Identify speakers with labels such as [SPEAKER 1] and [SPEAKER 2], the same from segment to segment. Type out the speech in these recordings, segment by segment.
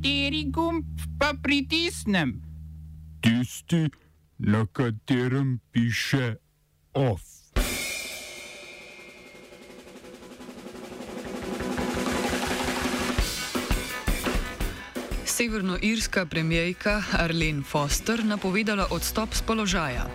[SPEAKER 1] Kateri gumb pa pritisnem?
[SPEAKER 2] Tisti, na katerem piše OF.
[SPEAKER 3] Severnoirska premijejka Arlene Foster napovedala odstop z položaja.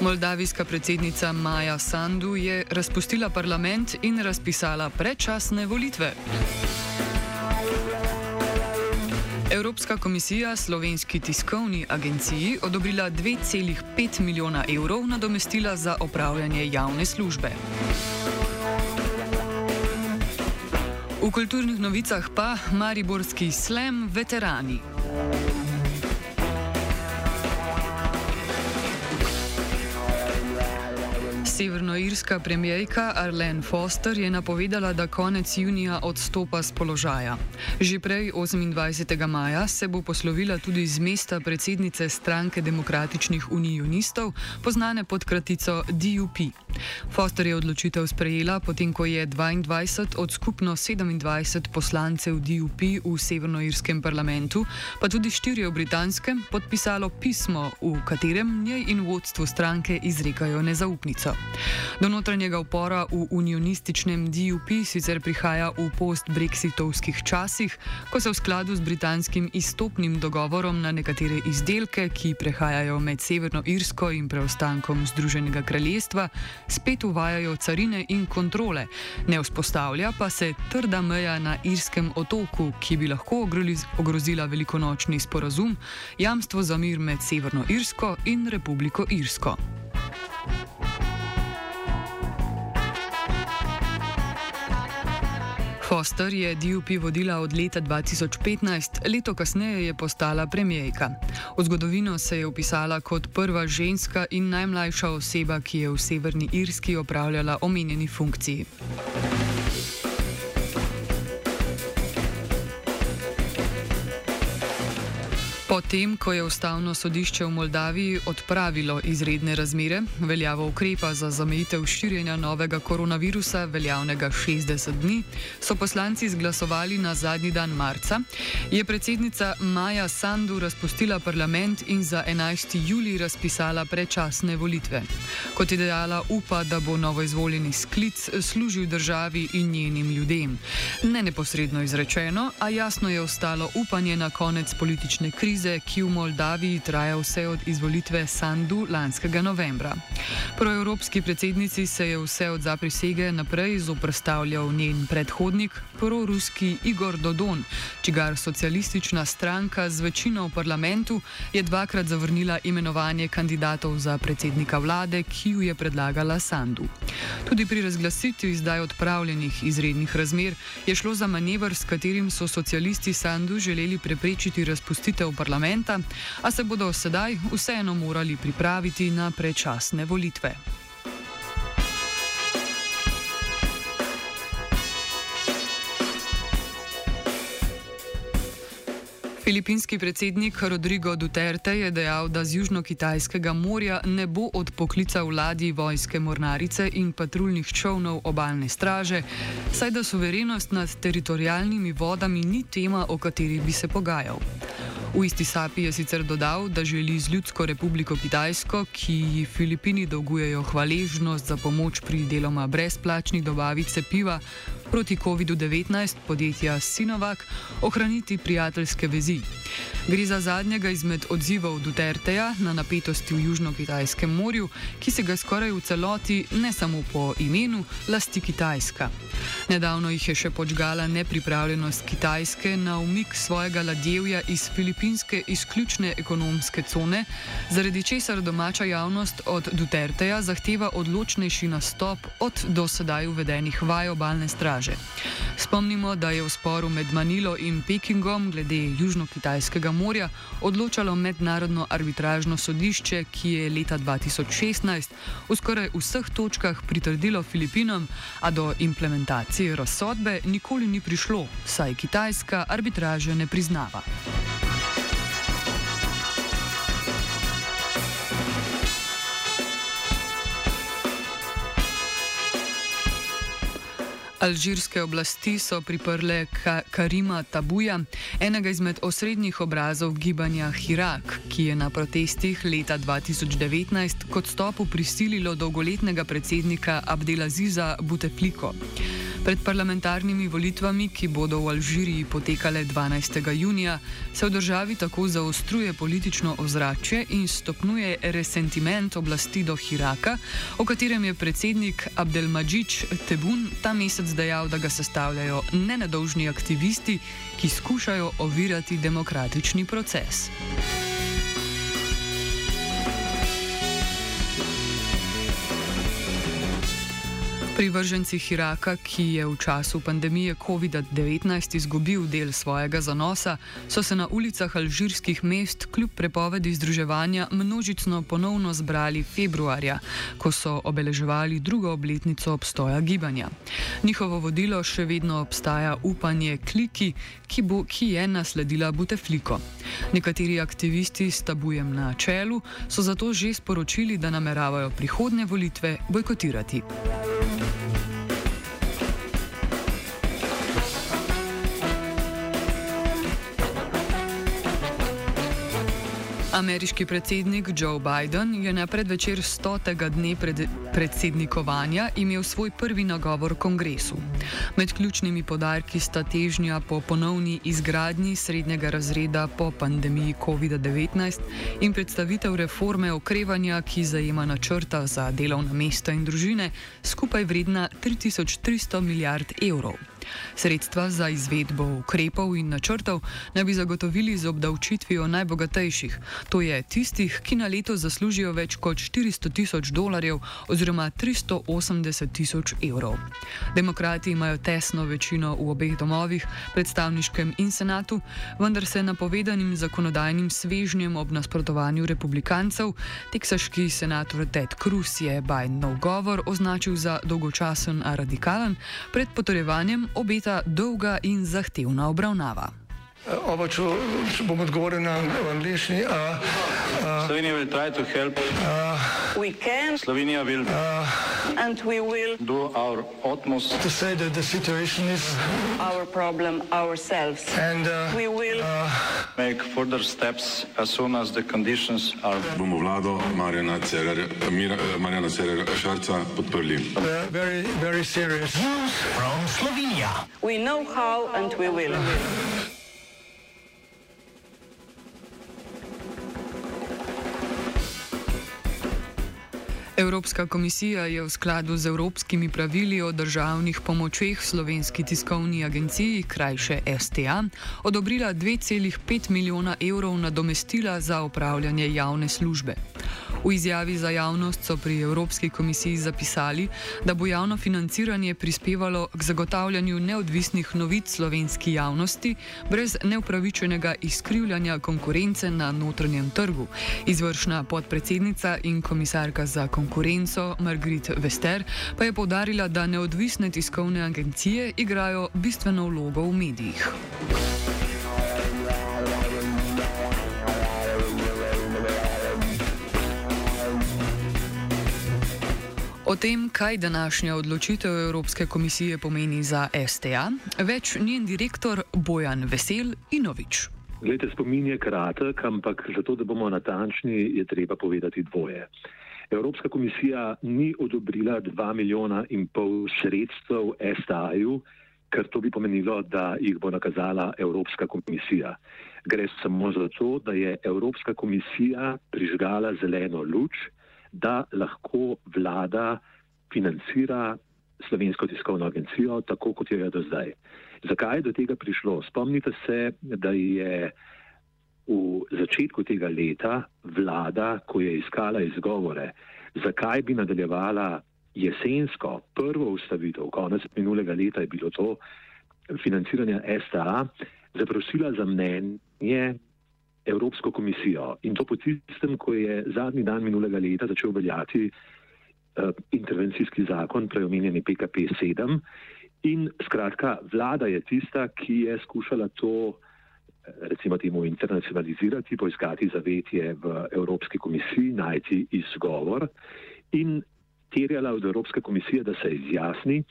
[SPEAKER 3] Moldavijska predsednica Maja Sandu je razpustila parlament in razpisala predčasne volitve. Evropska komisija slovenski tiskovni agenciji odobrila 2,5 milijona evrov nadomestila za opravljanje javne službe. V kulturnih novicah pa Mariborski slem veterani. Severnoirska premijejka Arlene Foster je napovedala, da konec junija odstopa z položaja. Že prej, 28. maja, se bo poslovila tudi z mesta predsednice stranke demokratičnih unionistov, znane pod kratico DUP. Foster je odločitev sprejela, potem ko je 22 od skupno 27 poslancev DUP v severnoirskem parlamentu, pa tudi štiri v britanskem, podpisalo pismo, v katerem njej in vodstvu stranke izrekajo nezaupnico. Do notranjega upora v unionističnem DUP sicer prihaja v post-brexitovskih časih, ko se v skladu z britanskim izstopnim dogovorom na nekatere izdelke, ki prehajajo med Severno Irsko in preostankom Združenega kraljestva, spet uvajajo carine in kontrole, ne vzpostavlja pa se trda meja na irskem otoku, ki bi lahko ogrozila velikonočni sporazum, jamstvo za mir med Severno Irsko in Republiko Irsko. Foster je DUP vodila od leta 2015, leto kasneje je postala premijejka. V zgodovino se je upisala kot prva ženska in najmlajša oseba, ki je v Severni Irski opravljala omenjeni funkciji. Potem, ko je ustavno sodišče v Moldaviji odpravilo izredne razmere, veljavo ukrepa za zamejitev širjenja novega koronavirusa, veljavnega 60 dni, so poslanci izglasovali na zadnji dan marca, je predsednica Maja Sandu razpustila parlament in za 11. juli razpisala predčasne volitve. Kot je dejala, upa, da bo novo izvoljeni sklic služil državi in njenim ljudem. Ne neposredno izrečeno, a jasno je ostalo upanje na konec politične krize krize, ki v Moldaviji traja vse od izvolitve Sandu lanskega novembra. Proevropski predsednici se je vse od zaprisege naprej zoprstavljal njen predhodnik, proruski Igor Dodon, čigar socialistična stranka z večino v parlamentu je dvakrat zavrnila imenovanje kandidatov za predsednika vlade, ki ju je predlagala Sandu. Tudi pri razglasitvi zdaj odpravljenih izrednih razmer je šlo za manevr, s katerim so socialisti Sandu želeli preprečiti razpustitev parlamenta parlamenta, a se bodo sedaj vseeno morali pripraviti na predčasne volitve. Filipinski predsednik Rodrigo Duterte je dejal, da z Južno-Kitajskega morja ne bo odpoklical ladji vojske mornarice in patruljnih čovnov obalne straže, saj da suverenost nad teritorijalnimi vodami ni tema, o kateri bi se pogajal. V isti sapi je sicer dodal, da želi z Ljudsko republiko Kitajsko, ki ji Filipini dolgujejo hvaležnost za pomoč pri deloma brezplačni dobavi cepiva proti COVID-19 podjetja Sinovac, ohraniti prijateljske vezi. Gre za zadnjega izmed odzivov Duterteja na napetosti v Južno-Kitajskem morju, ki se ga skoraj v celoti, ne samo po imenu, lasti Kitajska. Nedavno jih je še počgala nepripravljenost Kitajske na umik svojega ladjevja iz filipinske izključne ekonomske cone, zaradi česar domača javnost od Duterteja zahteva odločnejši nastop od do sedaj uvedenih vaj obalne straže. Spomnimo, da je v sporu med Manilo in Pekingom glede Južno-Kitajskega morja odločalo mednarodno arbitražno sodišče, ki je leta 2016 v skoraj vseh točkah pritrdilo Filipinom, a do implementacije razsodbe nikoli ni prišlo, saj Kitajska arbitraže ne priznava. Alžirske oblasti so priprle Ka Karima Tabuja, enega izmed osrednjih obrazov gibanja Hirak, ki je na protestih leta 2019 kot stopu prisililo dolgoletnega predsednika Abdelaziza Butefliko. Pred parlamentarnimi volitvami, ki bodo v Alžiriji potekale 12. junija, se v državi tako zaostruje politično ozračje in stopnjuje resentiment oblasti do Hiraka, o katerem je predsednik Abdelmadžič Tebun ta mesec dejal, da ga sestavljajo nenadolžni aktivisti, ki skušajo ovirati demokratični proces. Privrženci Iraka, ki je v času pandemije COVID-19 izgubil del svojega zanosa, so se na ulicah alžirskih mest kljub prepovedi združevanja množično ponovno zbrali februarja, ko so obeleževali drugo obletnico obstoja gibanja. Njihovo vodilo še vedno obstaja upanje kliki, ki, bo, ki je nasledila Butefliko. Nekateri aktivisti s tabujem na čelu so zato že sporočili, da nameravajo prihodne volitve bojkotirati. Ameriški predsednik Joe Biden je na predvečer stotega dne pred, predsednikovanja imel svoj prvi nagovor kongresu. Med ključnimi podarki sta težnja po ponovni izgradnji srednjega razreda po pandemiji COVID-19 in predstavitev reforme okrevanja, ki zajema načrta za delovna mesta in družine, skupaj vredna 3300 milijard evrov. Sredstva za izvedbo ukrepov in načrtov naj bi zagotovili z obdavčitvijo najbogatejših, to je tistih, ki na leto zaslužijo več kot 400 tisoč dolarjev oziroma 380 tisoč evrov. Demokrati imajo tesno večino v obeh domovih, predstavniškem in senatu, vendar se napovedanim zakonodajnim svežnjem ob nasprotovanju republikancev, teksaški senator Ted Cruz je Bidenov govor označil za dolgočasen a radikalen, pred potrjevanjem obeta dolga in zahtevna obravnava.
[SPEAKER 4] Oba, če, če bom odgovoril na angliški.
[SPEAKER 5] Slovenija bo poskušala pomagati. Slovenija bo naredila naš utmost,
[SPEAKER 4] da bo rekla, da je situacija
[SPEAKER 5] naš problem, sami. In mi bomo naredili nadaljnje korake, as soon as the conditions are.
[SPEAKER 6] Bomo vlado Marjana Cererera Šarca podprli.
[SPEAKER 4] Zelo, zelo resno.
[SPEAKER 5] Slovenija. We know how and we will.
[SPEAKER 3] Evropska komisija je v skladu z evropskimi pravili o državnih pomočeh slovenski tiskovni agenciji, krajše STA, odobrila 2,5 milijona evrov nadomestila za upravljanje javne službe. V izjavi za javnost so pri Evropski komisiji zapisali, da bo javno financiranje prispevalo k zagotavljanju neodvisnih novic slovenski javnosti brez neupravičenega izkrivljanja konkurence na notranjem trgu. Izvršna podpredsednica in komisarka za konkurenco Margrit Vester pa je povdarila, da neodvisne tiskovne agencije igrajo bistveno vlogo v medijih. O tem, kaj današnja odločitev Evropske komisije pomeni za STA, več njen direktor Bojan Vesel Inovič.
[SPEAKER 7] Glede, spomin je kratek, ampak zato, da bomo natančni, je treba povedati dvoje. Evropska komisija ni odobrila 2 milijona in pol sredstev STA-ju, ker to bi pomenilo, da jih bo nakazala Evropska komisija. Gre samo za to, da je Evropska komisija prižgala zeleno luč da lahko vlada financira slovensko tiskovno agencijo, tako kot jo je do zdaj. Zakaj je do tega prišlo? Spomnite se, da je v začetku tega leta vlada, ko je iskala izgovore, zakaj bi nadaljevala jesensko prvo ustavitev, konec minulega leta je bilo to financiranje STA, zaprosila za mnenje Evropsko komisijo in to po tistem, ko je zadnji dan minulega leta začel veljati uh, intervencijski zakon, preomenjeni PKP 7. In skratka, vlada je tista, ki je skušala to, eh, recimo temu, internacionalizirati, poiskati zavetje v Evropski komisiji, najti izgovor in terjala od Evropske komisije, da se izjasni,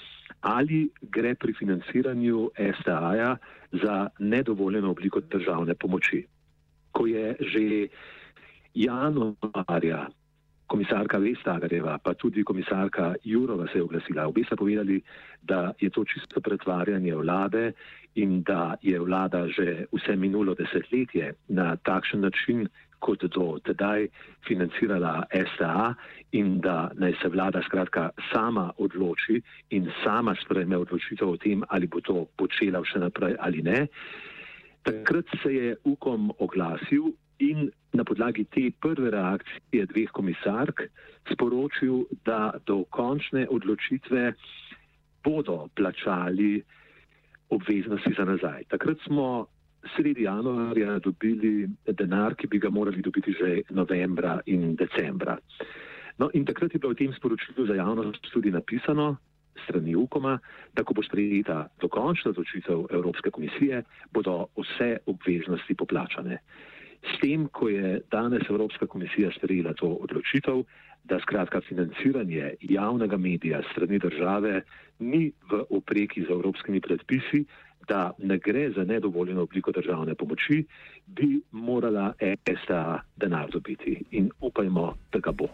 [SPEAKER 7] ali gre pri financiranju STA-ja za nedovoljeno obliko državne pomoči. Ko je že januarja komisarka Vestagareva, pa tudi komisarka Jurova se je oglasila, obe sta povedali, da je to čisto pretvarjanje vlade in da je vlada že vse minulo desetletje na takšen način kot do tedaj financirala STA in da naj se vlada skratka sama odloči in sama sprejme odločitev o tem, ali bo to počela še naprej ali ne. Takrat se je UKOM oglasil in na podlagi te prve reakcije dveh komisark sporočil, da do končne odločitve bodo plačali obveznosti za nazaj. Takrat smo sredi januarja dobili denar, ki bi ga morali dobiti že novembra in decembra. No, in takrat je bilo v tem sporočilu za javnost tudi napisano strani UKOMA, da ko bo sprejeta dokončna odločitev Evropske komisije, bodo vse obveznosti poplačane. S tem, ko je danes Evropska komisija sprejela to odločitev, da skratka financiranje javnega medija strani države ni v opreki z evropskimi predpisi, da ne gre za nedovoljeno obliko državne pomoči, bi morala ESA denar dobiti in upajmo, da ga bo.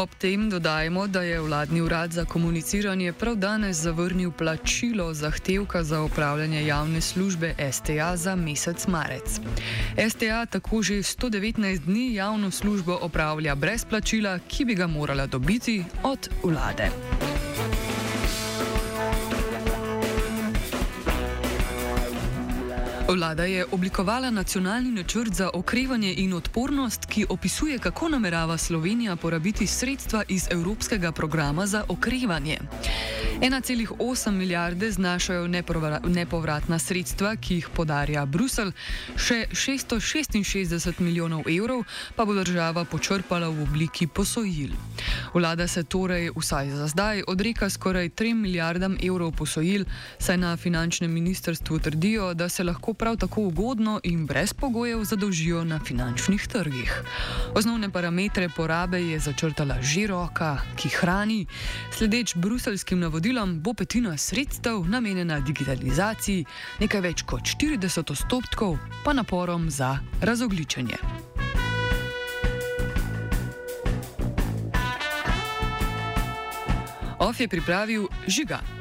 [SPEAKER 3] Ob tem dodajmo, da je vladni urad za komuniciranje prav danes zavrnil plačilo zahtevka za upravljanje javne službe STA za mesec marec. STA tako že 119 dni javno službo opravlja brez plačila, ki bi ga morala dobiti od vlade. Vlada je oblikovala nacionalni načrt za okrevanje in odpornost, ki opisuje, kako namerava Slovenija porabiti sredstva iz Evropskega programa za okrevanje. 1,8 milijarde znašajo nepovratna sredstva, ki jih podarja Brusel, še 666 milijonov evrov pa bo država počrpala v obliki posojil. Vlada se torej, vsaj za zdaj, odreka skoraj 3 milijardam evrov posojil, saj na finančnem ministrstvu trdijo, da se lahko prav tako ugodno in brez pogojev zadolžijo na finančnih trgih. Osnovne parametre porabe je začrtala že roka, ki hrani. Sledeč bruselskim navodilom bo petina sredstev namenjena digitalizaciji, nekaj več kot 40 odstotkov pa naporom za razogličenje. OF je pripravil žiga.